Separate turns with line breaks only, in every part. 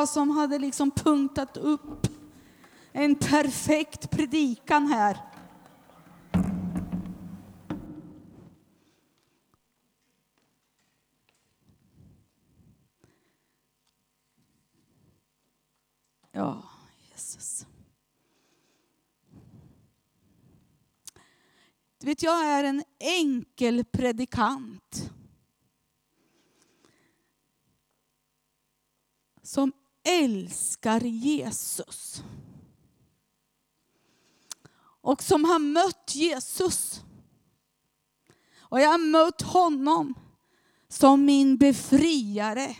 jag som hade liksom punktat upp en perfekt predikan här. Ja, Jesus. Du vet, jag är en enkel predikant. Som älskar Jesus. Och som har mött Jesus. Och jag har mött honom som min befriare.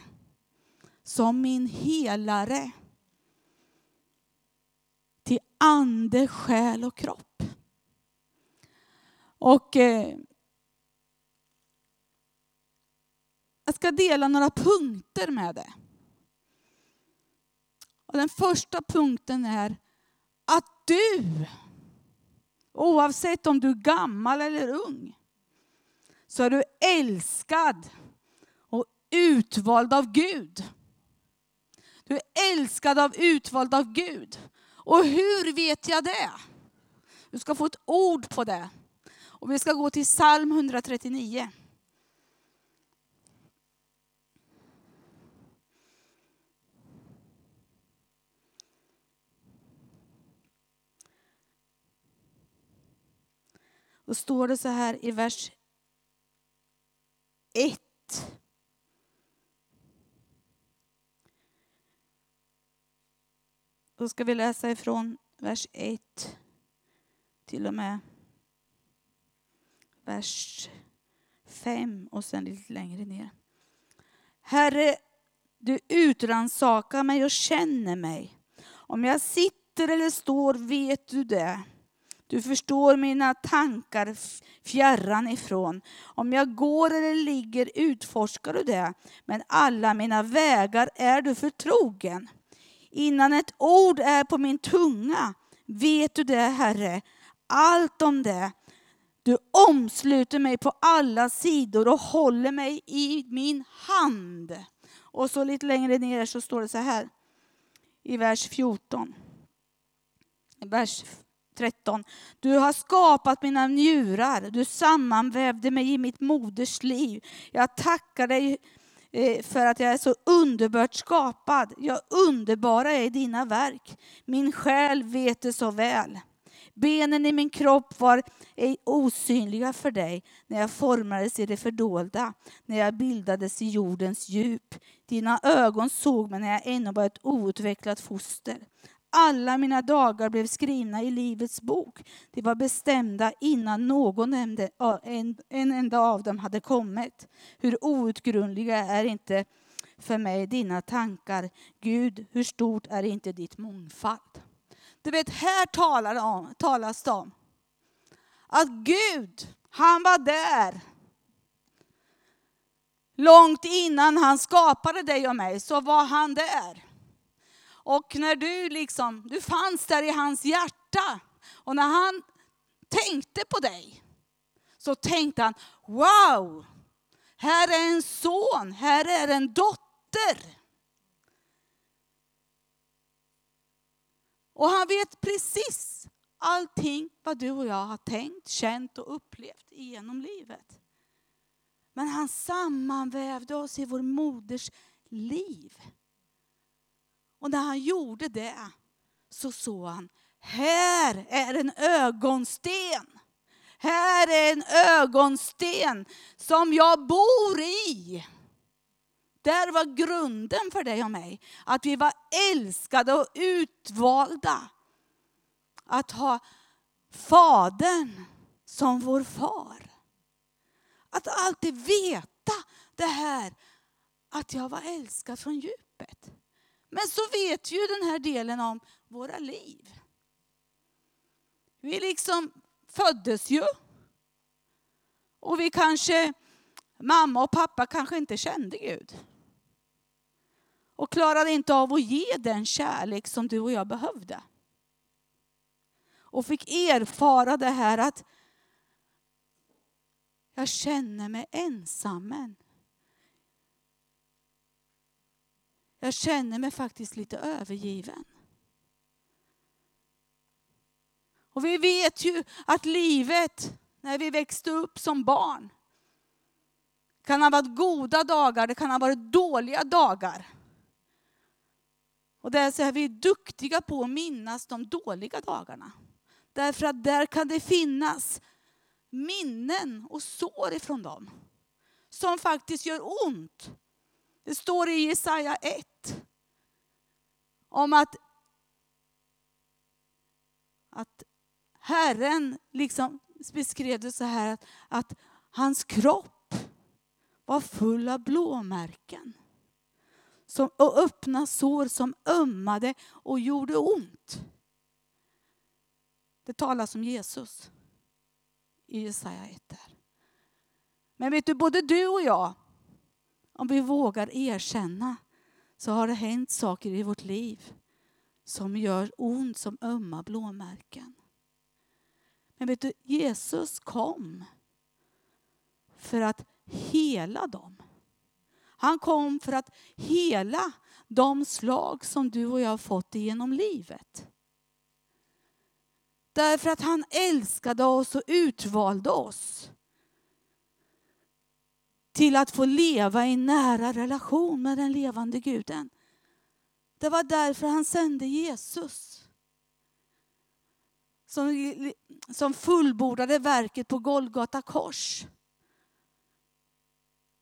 Som min helare. Till ande, själ och kropp. Och eh, jag ska dela några punkter med det. Och den första punkten är att du, oavsett om du är gammal eller ung, så är du älskad och utvald av Gud. Du är älskad av utvald av Gud. Och hur vet jag det? Du ska få ett ord på det. Och vi ska gå till psalm 139. Då står det så här i vers 1. Då ska vi läsa ifrån vers 1 till och med vers 5 och sen lite längre ner. Herre, du utransakar mig och känner mig. Om jag sitter eller står vet du det. Du förstår mina tankar fjärran ifrån. Om jag går eller ligger utforskar du det. Men alla mina vägar är du förtrogen. Innan ett ord är på min tunga vet du det, Herre. Allt om det. Du omsluter mig på alla sidor och håller mig i min hand. Och så lite längre ner så står det så här i vers 14. Vers 13. Du har skapat mina njurar, du sammanvävde mig i mitt moders liv. Jag tackar dig eh, för att jag är så underbart skapad. Jag underbara är i dina verk. Min själ vet det så väl. Benen i min kropp var ej osynliga för dig när jag formades i det fördolda, när jag bildades i jordens djup. Dina ögon såg mig när jag ännu var ett outvecklat foster. Alla mina dagar blev skrivna i Livets bok. De var bestämda innan någon enda, en, en enda av dem hade kommit. Hur outgrundliga är inte för mig dina tankar. Gud, hur stort är inte ditt mångfald? Du vet, här talar om, talas det om att Gud, han var där. Långt innan han skapade dig och mig så var han där. Och när du liksom, du fanns där i hans hjärta. Och när han tänkte på dig så tänkte han, wow, här är en son, här är en dotter. Och han vet precis allting vad du och jag har tänkt, känt och upplevt genom livet. Men han sammanvävde oss i vår moders liv. Och när han gjorde det så såg han, här är en ögonsten. Här är en ögonsten som jag bor i. Där var grunden för dig och mig. Att vi var älskade och utvalda. Att ha Fadern som vår far. Att alltid veta det här att jag var älskad från djupet. Men så vet ju den här delen om våra liv. Vi liksom föddes ju. Och vi kanske, mamma och pappa kanske inte kände Gud. Och klarade inte av att ge den kärlek som du och jag behövde. Och fick erfara det här att jag känner mig ensam. Jag känner mig faktiskt lite övergiven. Och vi vet ju att livet, när vi växte upp som barn, kan ha varit goda dagar, det kan ha varit dåliga dagar. Och där är vi duktiga på att minnas de dåliga dagarna. Därför att där kan det finnas minnen och sår ifrån dem. Som faktiskt gör ont. Det står i Jesaja 1 om att, att Herren liksom beskrev det så här att, att hans kropp var full av blåmärken. Som, och öppna sår som ömmade och gjorde ont. Det talas om Jesus i Jesaja 1. Där. Men vet du, både du och jag, om vi vågar erkänna, så har det hänt saker i vårt liv som gör ont som ömma blåmärken. Men vet du, Jesus kom för att hela dem. Han kom för att hela de slag som du och jag har fått genom livet. Därför att han älskade oss och utvalde oss till att få leva i nära relation med den levande guden. Det var därför han sände Jesus. Som, som fullbordade verket på Golgata kors.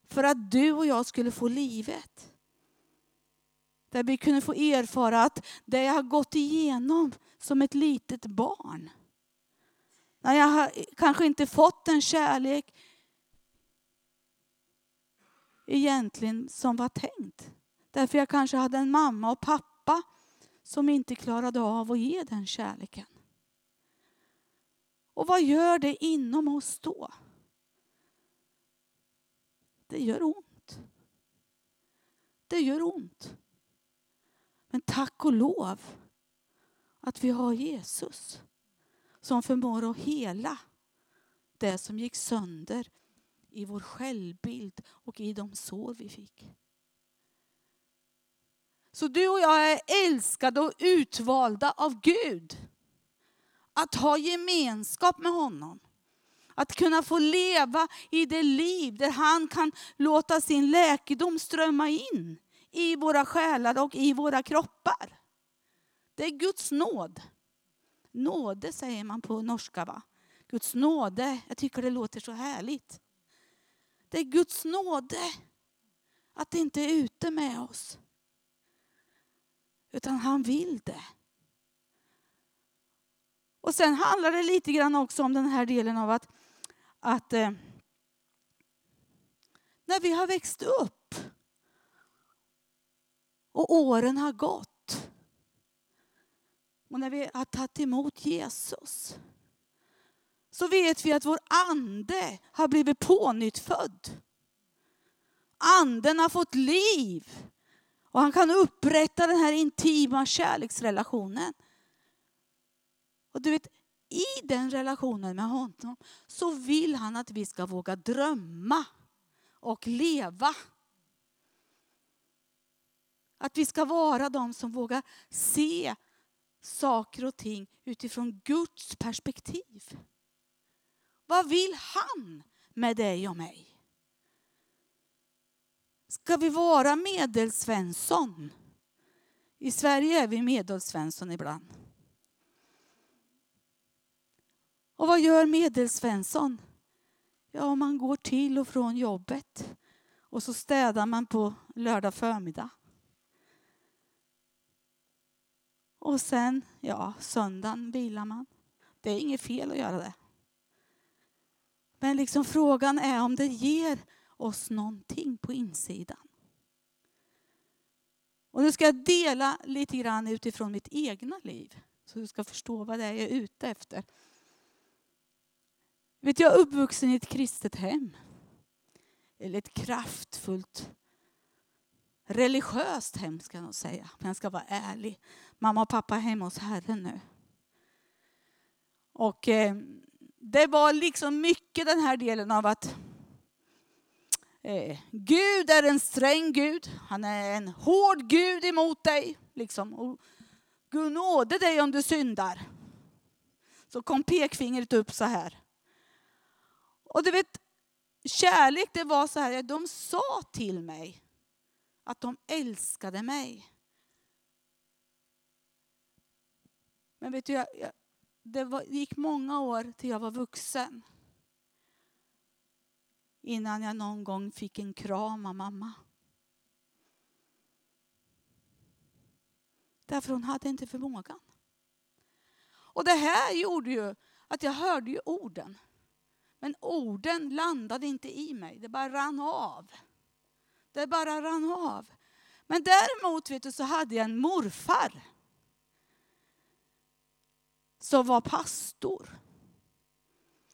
För att du och jag skulle få livet. Där vi kunde få erfara att det jag har gått igenom som ett litet barn. När jag har kanske inte fått den kärlek egentligen som var tänkt. Därför jag kanske hade en mamma och pappa som inte klarade av att ge den kärleken. Och vad gör det inom oss då? Det gör ont. Det gör ont. Men tack och lov att vi har Jesus som förmår att hela det som gick sönder i vår självbild och i de sår vi fick. Så du och jag är älskade och utvalda av Gud. Att ha gemenskap med honom. Att kunna få leva i det liv där han kan låta sin läkedom strömma in i våra själar och i våra kroppar. Det är Guds nåd. Nåde säger man på norska va? Guds nåde, jag tycker det låter så härligt. Det är Guds nåde att det inte är ute med oss. Utan han vill det. Och sen handlar det lite grann också om den här delen av att, att eh, när vi har växt upp och åren har gått och när vi har tagit emot Jesus så vet vi att vår ande har blivit pånyttfödd. Anden har fått liv och han kan upprätta den här intima kärleksrelationen. Och du vet, i den relationen med honom så vill han att vi ska våga drömma och leva. Att vi ska vara de som vågar se saker och ting utifrån Guds perspektiv. Vad vill han med dig och mig? Ska vi vara medelsvensson? I Sverige är vi medelsvensson ibland. Och vad gör medelsvensson? Ja, man går till och från jobbet och så städar man på lördag förmiddag. Och sen, ja, söndagen vilar man. Det är inget fel att göra det. Men liksom frågan är om det ger oss någonting på insidan. Och nu ska jag dela lite grann utifrån mitt egna liv. Så du ska förstå vad det är jag är ute efter. Vet, jag är uppvuxen i ett kristet hem. Eller ett kraftfullt religiöst hem ska jag nog säga. Men jag ska vara ärlig. Mamma och pappa är hemma hos Herren nu. Och eh, det var liksom mycket den här delen av att eh, Gud är en sträng Gud. Han är en hård Gud emot dig. Liksom. Och Gud nåde dig om du syndar. Så kom pekfingret upp så här. Och du vet, kärlek det var så här, de sa till mig att de älskade mig. Men vet du, jag, jag, det var, gick många år till jag var vuxen. Innan jag någon gång fick en kram av mamma. Därför hon hade inte förmågan. Och det här gjorde ju att jag hörde ju orden. Men orden landade inte i mig, det bara rann av. Det bara rann av. Men däremot vet du, så hade jag en morfar som var pastor.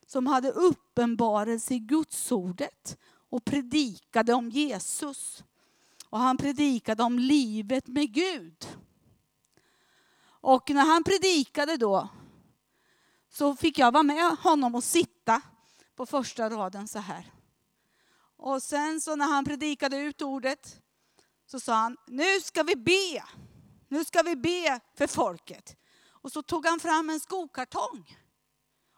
Som hade uppenbarelse i Gudsordet och predikade om Jesus. Och han predikade om livet med Gud. Och när han predikade då så fick jag vara med honom och sitta på första raden så här. Och sen så när han predikade ut ordet så sa han, nu ska vi be. Nu ska vi be för folket. Och så tog han fram en skokartong.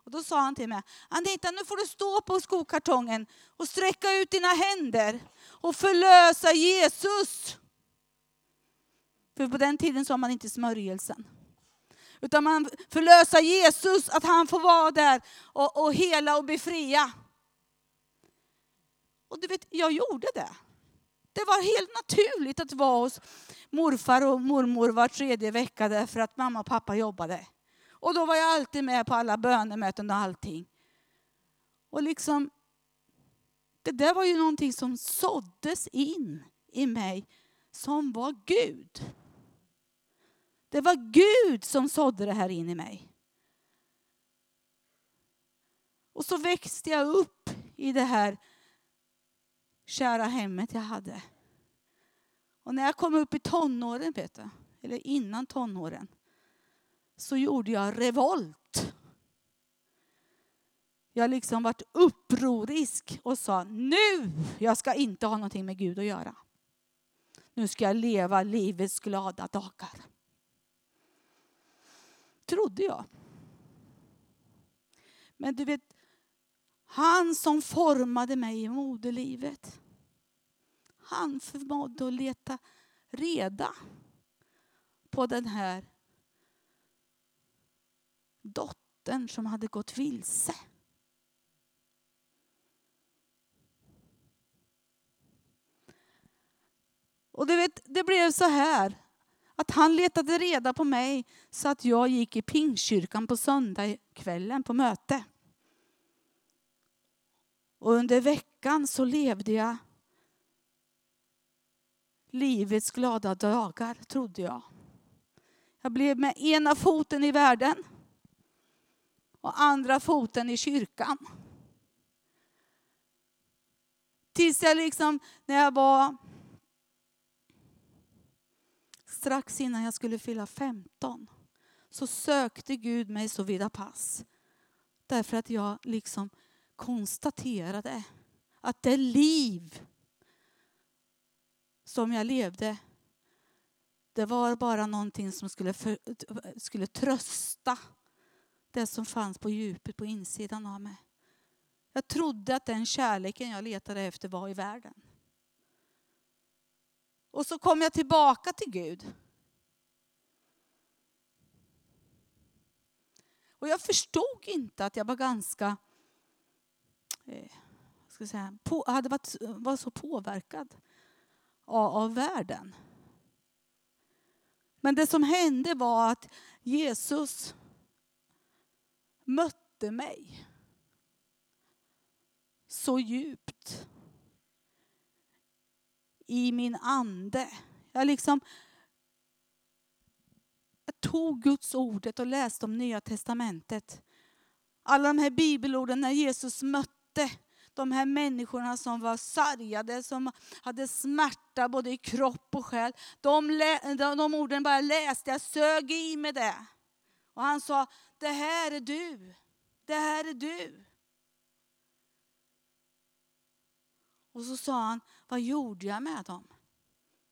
Och då sa han till mig, Anita nu får du stå på skokartongen och sträcka ut dina händer och förlösa Jesus. För på den tiden sa man inte smörjelsen. Utan man förlösa Jesus, att han får vara där och, och hela och befria. Och du vet, jag gjorde det. Det var helt naturligt att vara hos morfar och mormor var tredje vecka därför att mamma och pappa jobbade. Och då var jag alltid med på alla bönemöten och allting. Och liksom, det där var ju någonting som såddes in i mig som var Gud. Det var Gud som sådde det här in i mig. Och så växte jag upp i det här kära hemmet jag hade. Och när jag kom upp i tonåren, vet du, eller innan tonåren, så gjorde jag revolt. Jag liksom vart upprorisk och sa nu, jag ska inte ha någonting med Gud att göra. Nu ska jag leva livets glada dagar. Trodde jag. Men du vet, han som formade mig i moderlivet. Han förmådde att leta reda på den här dottern som hade gått vilse. Och du vet, det blev så här att han letade reda på mig så att jag gick i Pingstkyrkan på söndagskvällen på möte. Och under veckan så levde jag livets glada dagar, trodde jag. Jag blev med ena foten i världen och andra foten i kyrkan. Tills jag liksom, när jag var strax innan jag skulle fylla 15 så sökte Gud mig så vida pass. Därför att jag liksom konstaterade att det liv som jag levde, det var bara någonting som skulle, för, skulle trösta det som fanns på djupet, på insidan av mig. Jag trodde att den kärleken jag letade efter var i världen. Och så kom jag tillbaka till Gud. Och jag förstod inte att jag var ganska, ska säga, på, hade varit var så påverkad av, av världen. Men det som hände var att Jesus mötte mig så djupt i min ande. Jag liksom jag tog Guds ordet och läste om Nya Testamentet. Alla de här bibelorden när Jesus mötte de här människorna som var sargade, som hade smärta både i kropp och själ. De, de, de orden bara läste jag, sög i mig det. Och han sa, det här är du. Det här är du. Och så sa han, vad gjorde jag med dem?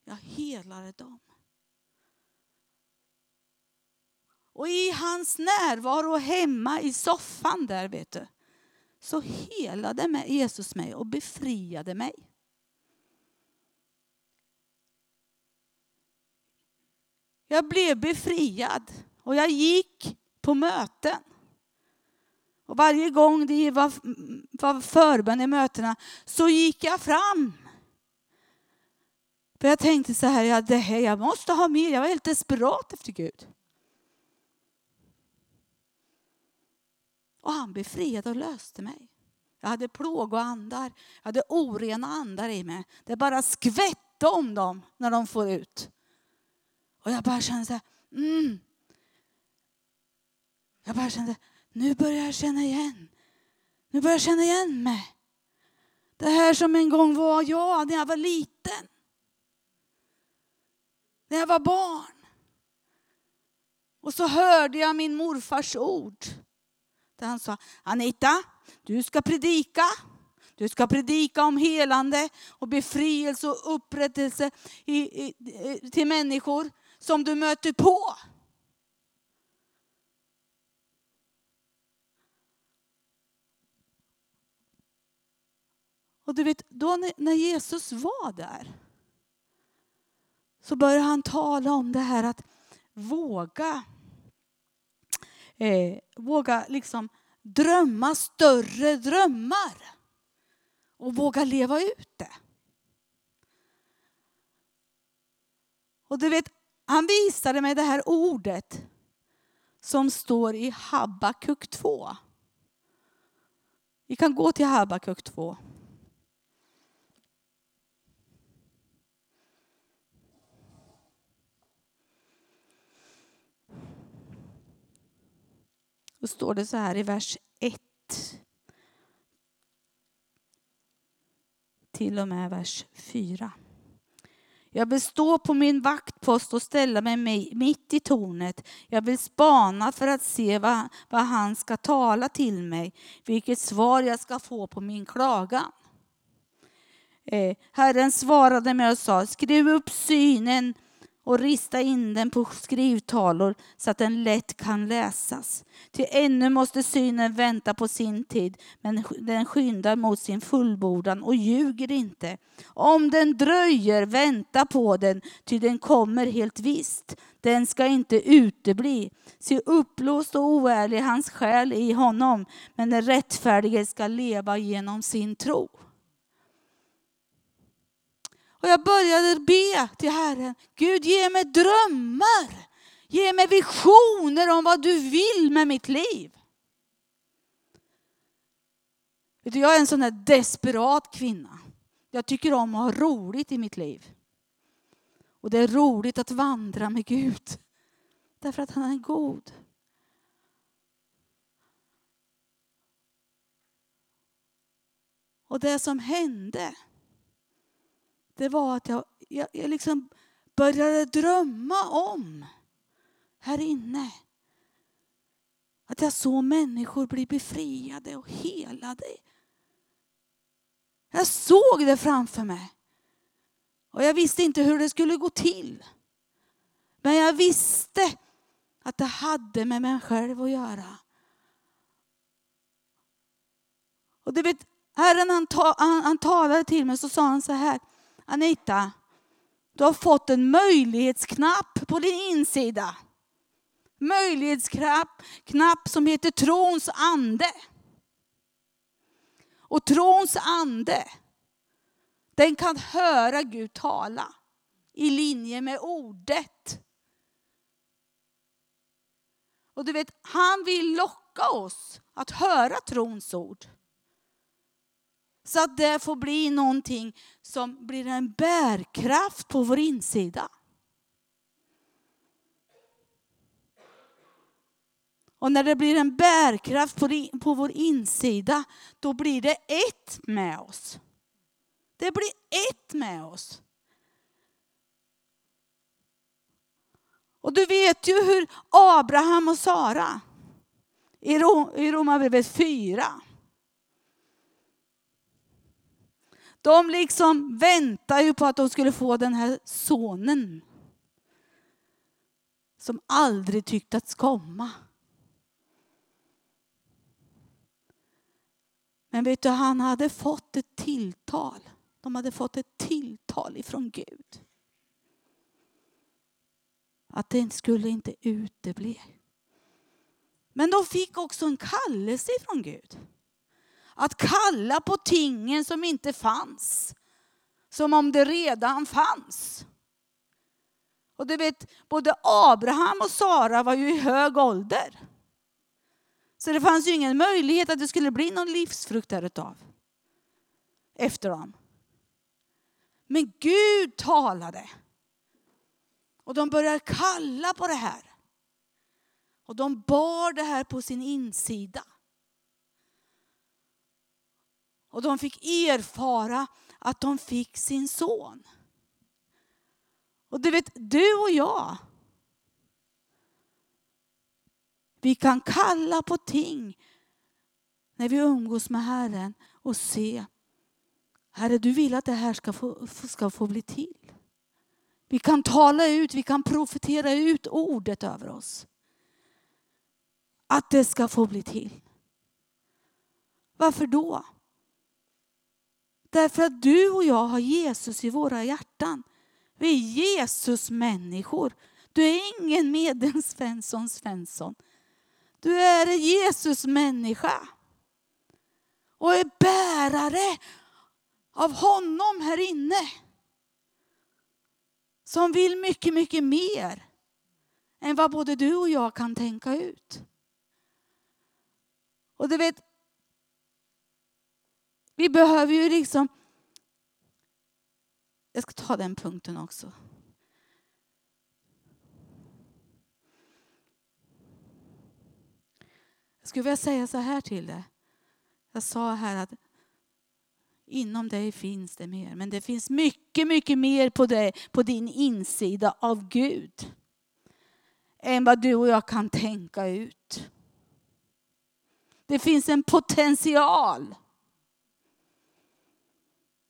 Jag helade dem. Och i hans närvaro hemma i soffan där, vet du, så helade Jesus mig och befriade mig. Jag blev befriad och jag gick på möten. Och varje gång det var, var förbön i mötena så gick jag fram. För jag tänkte så här, ja, det här, jag måste ha mer, jag var helt desperat efter Gud. Och han befriade och löste mig. Jag hade plågoandar, jag hade orena andar i mig. Det bara skvätte om dem när de får ut. Och jag bara kände så här, mm. Jag bara kände, nu börjar jag känna igen. Nu börjar jag känna igen mig. Det här som en gång var jag när jag var liten. När jag var barn. Och så hörde jag min morfars ord. Där han sa, Anita, du ska predika. Du ska predika om helande och befrielse och upprättelse i, i, till människor som du möter på. Och du vet, då när Jesus var där så började han tala om det här att våga eh, våga liksom drömma större drömmar och våga leva ut det. Och du vet, han visade mig det här ordet som står i Habakuk 2. Vi kan gå till Habakuk 2. Då står det så här i vers 1. Till och med vers 4. Jag vill stå på min vaktpost och ställa mig mitt i tornet. Jag vill spana för att se vad, vad han ska tala till mig, vilket svar jag ska få på min klagan. Eh, Herren svarade mig och sa, skriv upp synen och rista in den på skrivtalor så att den lätt kan läsas. Till ännu måste synen vänta på sin tid, men den skyndar mot sin fullbordan och ljuger inte. Om den dröjer, vänta på den, ty den kommer helt visst. Den ska inte utebli. Se uppblåst och oärlig hans själ i honom, men den rättfärdige ska leva genom sin tro. Och jag började be till Herren, Gud ge mig drömmar. Ge mig visioner om vad du vill med mitt liv. Jag är en sån där desperat kvinna. Jag tycker om att ha roligt i mitt liv. Och det är roligt att vandra med Gud. Därför att han är god. Och det som hände det var att jag, jag, jag liksom började drömma om här inne. Att jag såg människor bli befriade och helade. Jag såg det framför mig. Och jag visste inte hur det skulle gå till. Men jag visste att det hade med mig själv att göra. Och du vet, Herren han, ta, han, han talade till mig så sa han så här. Anita, du har fått en möjlighetsknapp på din insida. Möjlighetsknapp knapp som heter trons ande. Och trons ande, den kan höra Gud tala i linje med ordet. Och du vet, han vill locka oss att höra trons ord. Så att det får bli någonting som blir en bärkraft på vår insida. Och när det blir en bärkraft på, vår insida, då blir det ett med oss. Det blir ett med oss. Och du vet ju hur Abraham och Sara i Romarbrevet 4 De liksom väntar ju på att de skulle få den här sonen. Som aldrig tycktes komma. Men vet du, han hade fått ett tilltal. De hade fått ett tilltal ifrån Gud. Att den skulle inte utebli. Men de fick också en kallelse ifrån Gud. Att kalla på tingen som inte fanns. Som om det redan fanns. Och du vet, både Abraham och Sara var ju i hög ålder. Så det fanns ju ingen möjlighet att det skulle bli någon livsfrukt därutav. Efter dem. Men Gud talade. Och de började kalla på det här. Och de bar det här på sin insida. Och de fick erfara att de fick sin son. Och du vet, du och jag. Vi kan kalla på ting när vi umgås med Herren och se. Herre, du vill att det här ska få, ska få bli till. Vi kan tala ut, vi kan profetera ut ordet över oss. Att det ska få bli till. Varför då? Därför att du och jag har Jesus i våra hjärtan. Vi är Jesus människor. Du är ingen medel Svensson Svensson. Du är en Jesus människa. Och är bärare av honom här inne. Som vill mycket, mycket mer än vad både du och jag kan tänka ut. Och du vet, vi behöver ju liksom... Jag ska ta den punkten också. Jag skulle vilja säga så här till dig. Jag sa här att inom dig finns det mer. Men det finns mycket, mycket mer på, dig, på din insida av Gud. Än vad du och jag kan tänka ut. Det finns en potential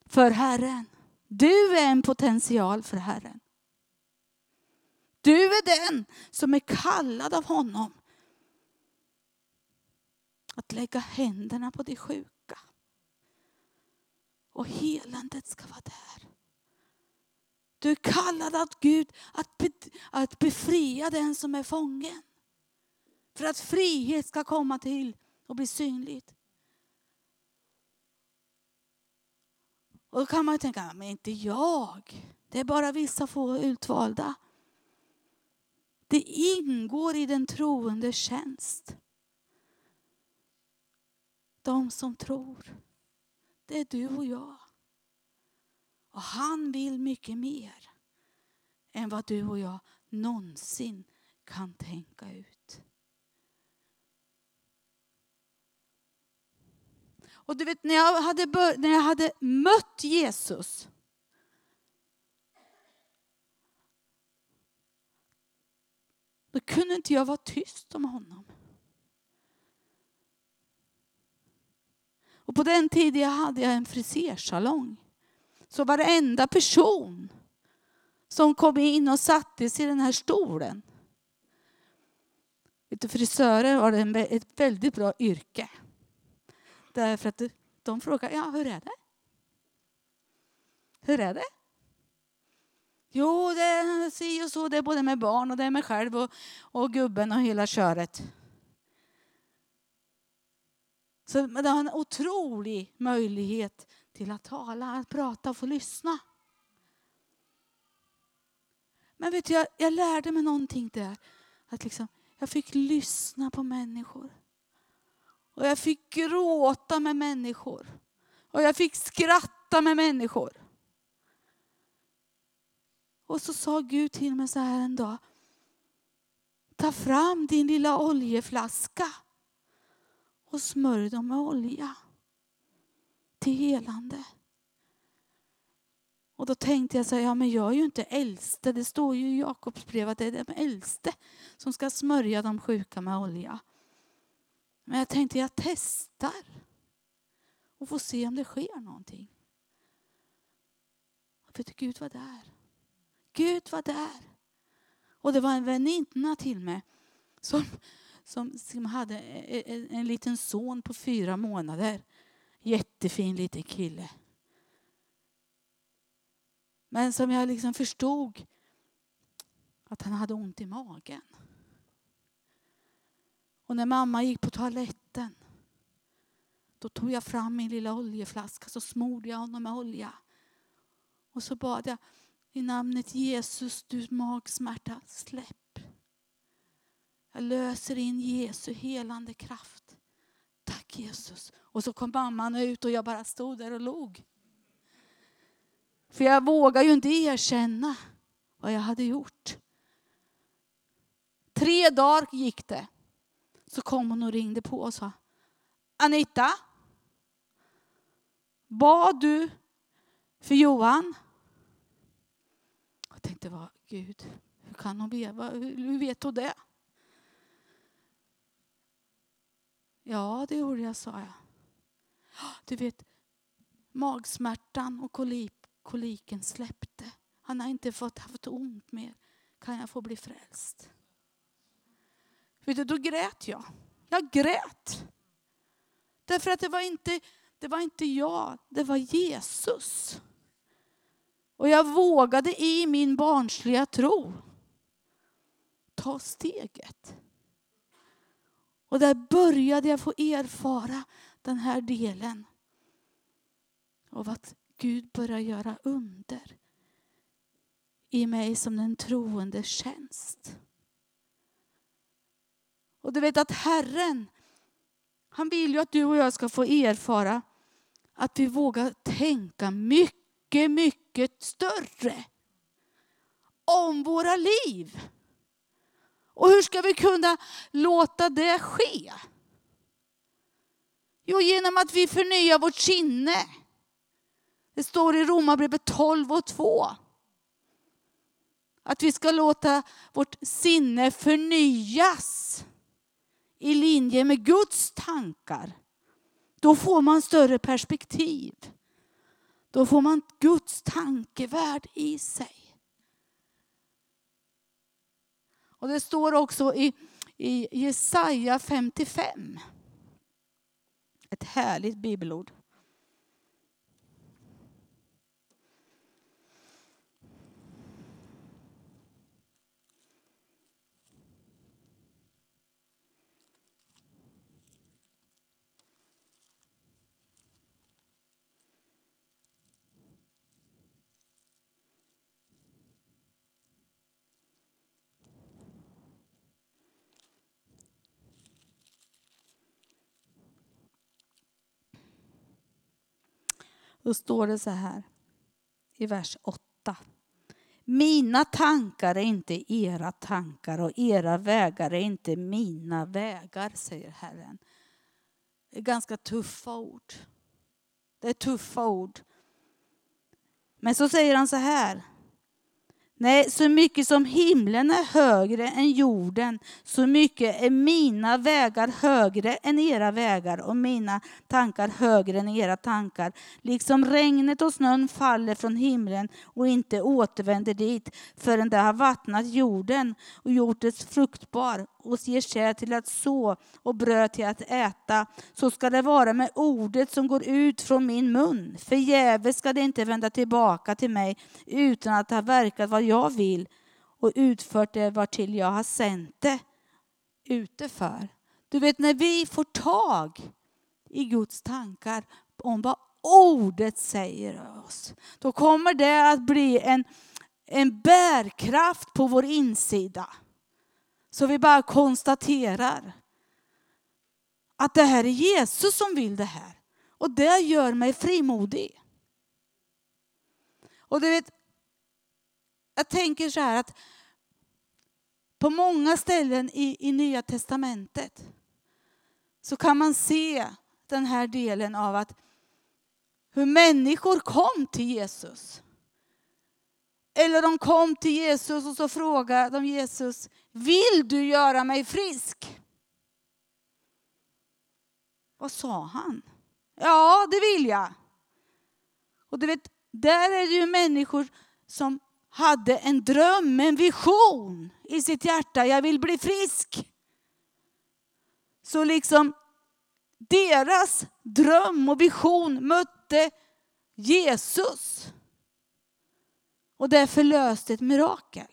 för Herren. Du är en potential för Herren. Du är den som är kallad av honom att lägga händerna på de sjuka. Och helandet ska vara där. Du är kallad av Gud att, be, att befria den som är fången. För att frihet ska komma till och bli synligt. Och då kan man tänka, men inte jag. Det är bara vissa få utvalda. Det ingår i den troende tjänst. De som tror, det är du och jag. Och han vill mycket mer än vad du och jag någonsin kan tänka ut. Och du vet, när jag hade, bör- när jag hade mött Jesus då kunde inte jag vara tyst om honom. Och på den tiden jag hade jag en frisersalong. Så varenda person som kom in och satte sig i den här stolen. Vet du, frisörer var ett väldigt bra yrke. Därför att de frågar, ja hur är det? Hur är det? Jo, det är si och så, det är både med barn och det är med själv och, och gubben och hela köret. Så det har en otrolig möjlighet till att tala, att prata och få lyssna. Men vet du, jag, jag lärde mig någonting där. Att liksom, jag fick lyssna på människor. Och jag fick gråta med människor. Och jag fick skratta med människor. Och så sa Gud till mig så här en dag. Ta fram din lilla oljeflaska och smörj dem med olja till helande. Och då tänkte jag så här, ja men jag är ju inte äldste. Det står ju i Jakobs brev att det är den äldste som ska smörja de sjuka med olja. Men jag tänkte jag testar och får se om det sker någonting. För Gud var där. Gud var där. Och det var en väninna till mig som, som, som hade en, en liten son på fyra månader. Jättefin liten kille. Men som jag liksom förstod att han hade ont i magen. Och när mamma gick på toaletten då tog jag fram min lilla oljeflaska så smorde jag honom med olja. Och så bad jag i namnet Jesus, du magsmärta, släpp. Jag löser in Jesu helande kraft. Tack Jesus. Och så kom mamman ut och jag bara stod där och log. För jag vågade ju inte erkänna vad jag hade gjort. Tre dagar gick det. Så kom hon och ringde på och sa Anita, bad du för Johan? Jag tänkte, vad, Gud, hur kan hon veta? Hur vet hon det? Ja, det gjorde jag, sa jag. Du vet, magsmärtan och kolik, koliken släppte. Han har inte fått haft ont mer. Kan jag få bli frälst? Vet du, då grät jag. Jag grät. Därför att det var inte, det var inte jag, det var Jesus. Och jag vågade i min barnsliga tro ta steget. Och där började jag få erfara den här delen av att Gud börjar göra under i mig som den troende tjänst. Och du vet att Herren, han vill ju att du och jag ska få erfara att vi vågar tänka mycket, mycket större om våra liv. Och hur ska vi kunna låta det ske? Jo, genom att vi förnyar vårt sinne. Det står i Romarbrevet 12 och 2. Att vi ska låta vårt sinne förnyas i linje med Guds tankar. Då får man större perspektiv. Då får man Guds tankevärld i sig. Och det står också i, i Jesaja 55. Ett härligt bibelord. Då står det så här i vers 8. Mina tankar är inte era tankar och era vägar är inte mina vägar, säger Herren. Det är ganska tuffa ord. Det är tuffa ord. Men så säger han så här. Nej, så mycket som himlen är högre än jorden, så mycket är mina vägar högre än era vägar och mina tankar högre än era tankar. Liksom regnet och snön faller från himlen och inte återvänder dit förrän det har vattnat jorden och gjort dess fruktbar och ger säd till att så och bröd till att äta. Så ska det vara med ordet som går ut från min mun. Förgäves ska det inte vända tillbaka till mig utan att ha verkat vad jag vill och utfört det vartill jag har sänt det ute för. Du vet när vi får tag i Guds tankar om vad ordet säger oss, då kommer det att bli en, en bärkraft på vår insida. Så vi bara konstaterar att det här är Jesus som vill det här. Och det gör mig frimodig. Och du vet, jag tänker så här att på många ställen i, i Nya Testamentet så kan man se den här delen av att hur människor kom till Jesus. Eller de kom till Jesus och så frågade de Jesus, vill du göra mig frisk? Vad sa han? Ja, det vill jag. Och du vet, Där är det ju människor som hade en dröm, en vision i sitt hjärta. Jag vill bli frisk. Så liksom deras dröm och vision mötte Jesus. Och därför löste ett mirakel.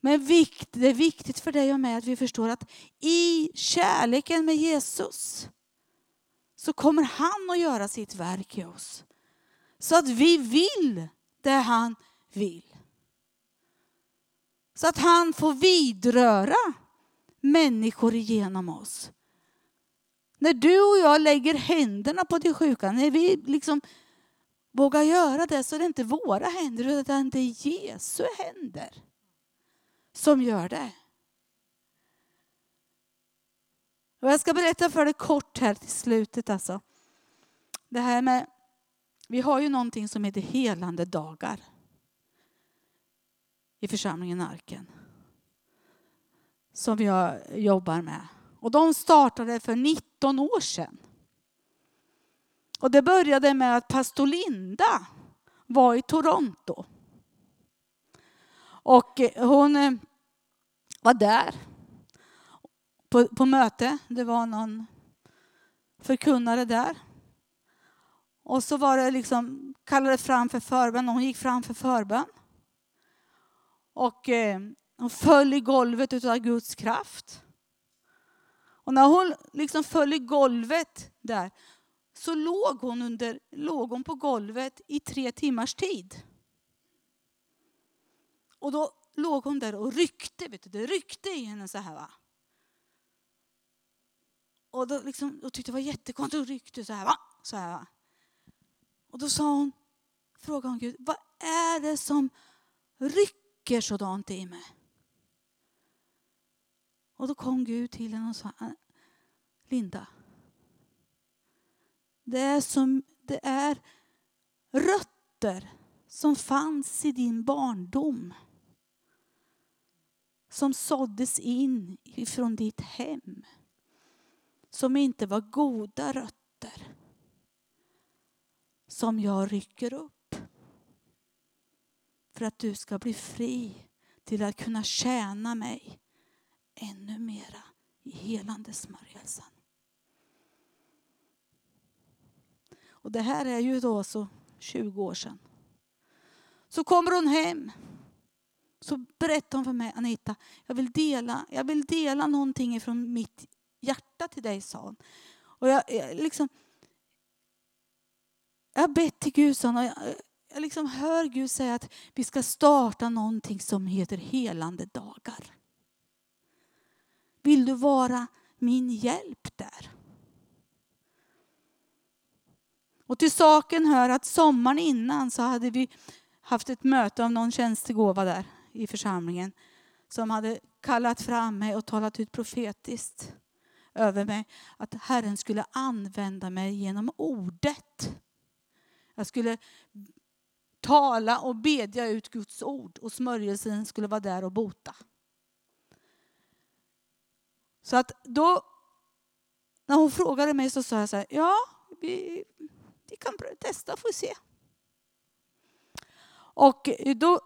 Men det är viktigt för dig och mig att vi förstår att i kärleken med Jesus så kommer han att göra sitt verk i oss. Så att vi vill det han vill. Så att han får vidröra människor genom oss. När du och jag lägger händerna på de sjuka, när vi liksom vågar göra det så är det inte våra händer utan det är Jesu händer som gör det. Och jag ska berätta för dig kort här till slutet. Alltså. Det här med, vi har ju någonting som heter helande dagar i församlingen Arken. Som jag jobbar med. Och de startade för 19 år sedan. Och det började med att pastor Linda var i Toronto. Och eh, hon eh, var där på, på möte. Det var någon förkunnare där. Och så var det liksom, kallade fram för förbön. och Hon gick fram för förbön. Och eh, hon föll i golvet av Guds kraft. Och när hon liksom föll i golvet där så låg hon, under, låg hon på golvet i tre timmars tid. Och då låg hon där och ryckte. Vet du, det ryckte i henne så här. Va? Och då, liksom, och tyckte det var jättekonstigt och ryckte så här. Va? Så här va? Och då sa hon, frågade hon Gud, vad är det som rycker sådant i mig? Och då kom Gud till henne och sa, äh, Linda, det är, som, det är rötter som fanns i din barndom som såddes in ifrån ditt hem. Som inte var goda rötter. Som jag rycker upp. För att du ska bli fri till att kunna tjäna mig ännu mera i helande smörjelsen. Och det här är ju då så 20 år sedan. Så kommer hon hem så berättar hon för mig, Anita, jag vill dela, jag vill dela någonting från mitt hjärta till dig, sa hon. Och jag, jag liksom, jag har bett till Gud, sa hon, och jag, jag liksom hör Gud säga att vi ska starta någonting som heter helande dagar. Vill du vara min hjälp där? Och till saken hör att sommaren innan så hade vi haft ett möte av någon tjänstegåva där i församlingen som hade kallat fram mig och talat ut profetiskt över mig att Herren skulle använda mig genom ordet. Jag skulle tala och bedja ut Guds ord och smörjelsen skulle vara där och bota. Så att då, när hon frågade mig så sa jag så här, ja, vi, vi kan testa får se. Och då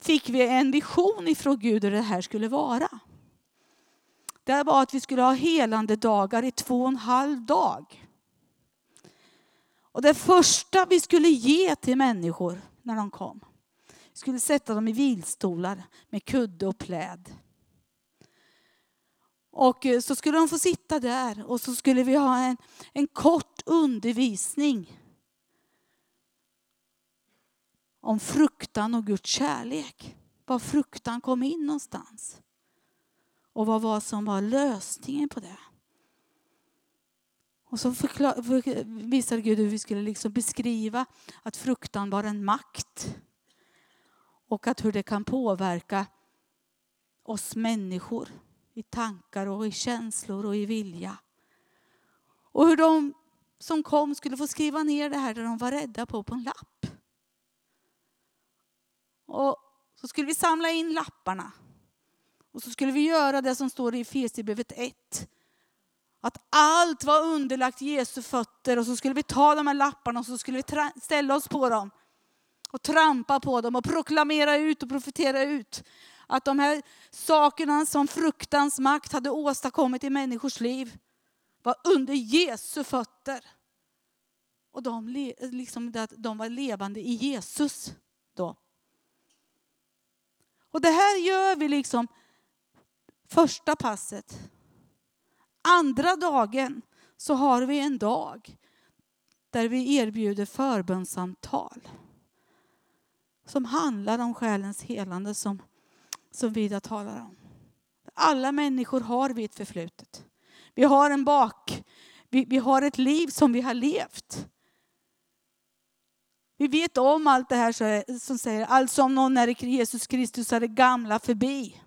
fick vi en vision ifrån Gud hur det här skulle vara. Det var att vi skulle ha helande dagar i två och en halv dag. Och det första vi skulle ge till människor när de kom, vi skulle sätta dem i vilstolar med kudde och pläd. Och så skulle de få sitta där och så skulle vi ha en, en kort undervisning om fruktan och Guds kärlek. Var fruktan kom in någonstans. Och vad var som var lösningen på det. Och så visade Gud hur vi skulle liksom beskriva att fruktan var en makt. Och att hur det kan påverka oss människor i tankar och i känslor och i vilja. Och hur de som kom skulle få skriva ner det här där de var rädda på på en lapp. Och så skulle vi samla in lapparna. Och så skulle vi göra det som står i Efesierbrevet 1. Att allt var underlagt Jesu fötter och så skulle vi ta de här lapparna och så skulle vi ställa oss på dem. Och trampa på dem och proklamera ut och profetera ut. Att de här sakerna som fruktans makt hade åstadkommit i människors liv var under Jesu fötter. Och de, liksom, de var levande i Jesus då. Och det här gör vi liksom första passet. Andra dagen så har vi en dag där vi erbjuder förbönssamtal Som handlar om själens helande som, som Vida talar om. Alla människor har vi ett förflutet. Vi har en bak, vi, vi har ett liv som vi har levt. Vi vet om allt det här som säger, alltså om någon är i Jesus Kristus är det gamla förbi.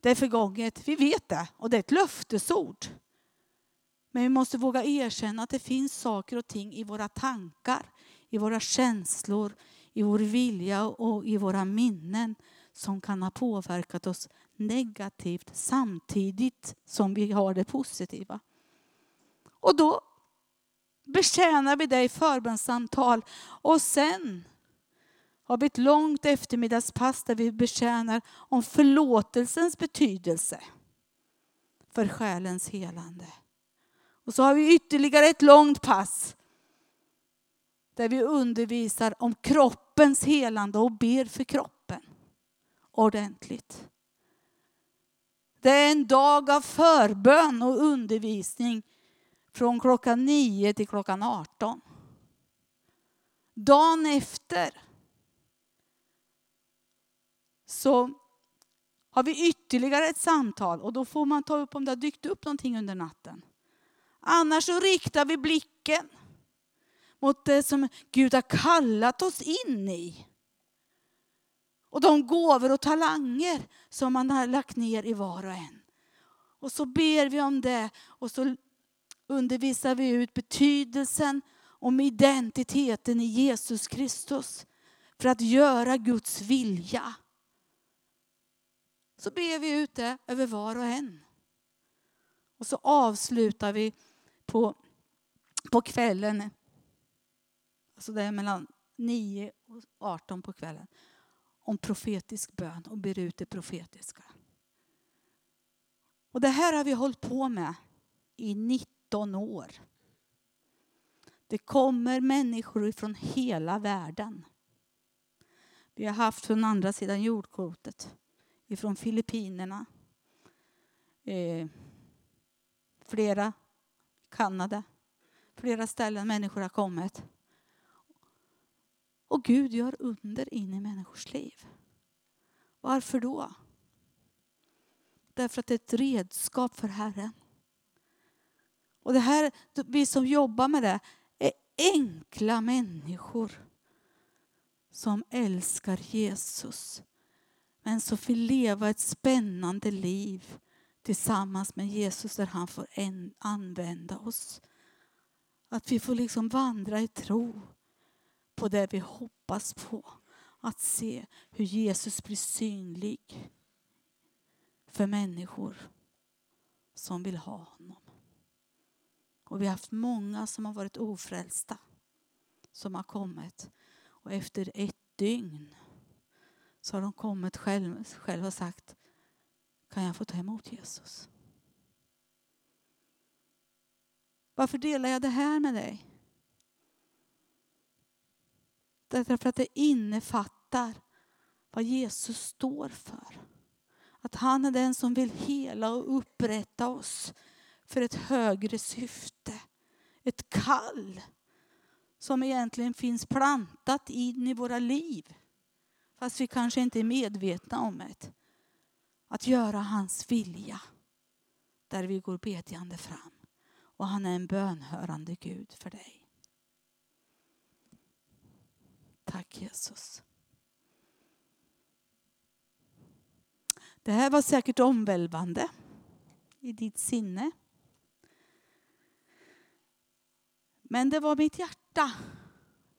Det är förgånget, vi vet det och det är ett löftesord. Men vi måste våga erkänna att det finns saker och ting i våra tankar, i våra känslor, i vår vilja och i våra minnen som kan ha påverkat oss negativt samtidigt som vi har det positiva. Och då betjänar vi dig i förbönssamtal och sen har vi ett långt eftermiddagspass där vi betjänar om förlåtelsens betydelse för själens helande. Och så har vi ytterligare ett långt pass där vi undervisar om kroppens helande och ber för kroppen ordentligt. Det är en dag av förbön och undervisning från klockan 9 till klockan 18. Dagen efter så har vi ytterligare ett samtal och då får man ta upp om det har dykt upp någonting under natten. Annars så riktar vi blicken mot det som Gud har kallat oss in i. Och de gåvor och talanger som man har lagt ner i var och en. Och så ber vi om det och så undervisar vi ut betydelsen om identiteten i Jesus Kristus. För att göra Guds vilja. Så ber vi ut det över var och en. Och så avslutar vi på, på kvällen. Alltså det är mellan 9 och 18 på kvällen. Om profetisk bön och ber ut det profetiska. Och det här har vi hållit på med i 19 år. Det kommer människor från hela världen. Vi har haft från andra sidan jordklotet ifrån Filippinerna. Eh, flera, Kanada, flera ställen människor har kommit. Och Gud gör under in i människors liv. Varför då? Därför att det är ett redskap för Herren. Och det här, vi som jobbar med det är enkla människor som älskar Jesus men som vill leva ett spännande liv tillsammans med Jesus där han får en, använda oss. Att vi får liksom vandra i tro på det vi hoppas på. Att se hur Jesus blir synlig för människor som vill ha honom. Och vi har haft många som har varit ofrälsta som har kommit. Och efter ett dygn så har de kommit själva själv och sagt kan jag få ta emot Jesus? Varför delar jag det här med dig? Därför att det innefattar vad Jesus står för. Att han är den som vill hela och upprätta oss för ett högre syfte. Ett kall som egentligen finns plantat in i våra liv. Fast vi kanske inte är medvetna om det. Att göra hans vilja. Där vi går bedjande fram. Och han är en bönhörande Gud för dig. Tack Jesus. Det här var säkert omvälvande i ditt sinne. Men det var mitt hjärta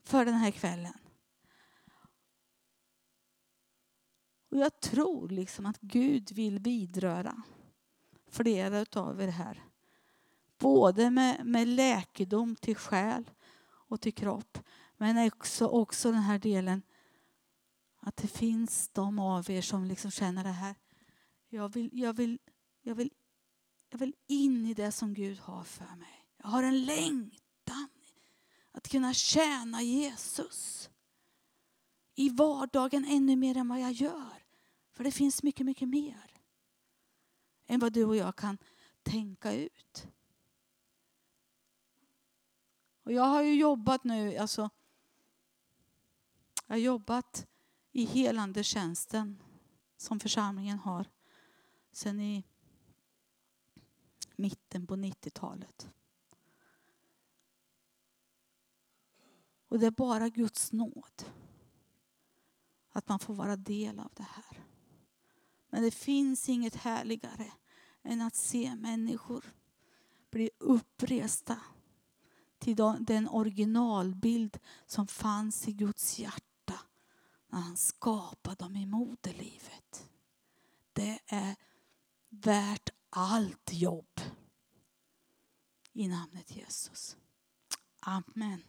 för den här kvällen. Och jag tror liksom att Gud vill vidröra flera av er här både med, med läkedom till själ och till kropp. Men också, också den här delen att det finns de av er som liksom känner det här. Jag vill, jag, vill, jag, vill, jag vill in i det som Gud har för mig. Jag har en längtan att kunna tjäna Jesus i vardagen ännu mer än vad jag gör. För det finns mycket, mycket mer än vad du och jag kan tänka ut. Och jag har ju jobbat nu, alltså, jag har jobbat i helande tjänsten som församlingen har sedan i mitten på 90-talet. Och det är bara Guds nåd att man får vara del av det här. Men det finns inget härligare än att se människor bli uppresta till den originalbild som fanns i Guds hjärta när han skapade dem i moderlivet. Det är värt allt jobb i namnet Jesus. Amen.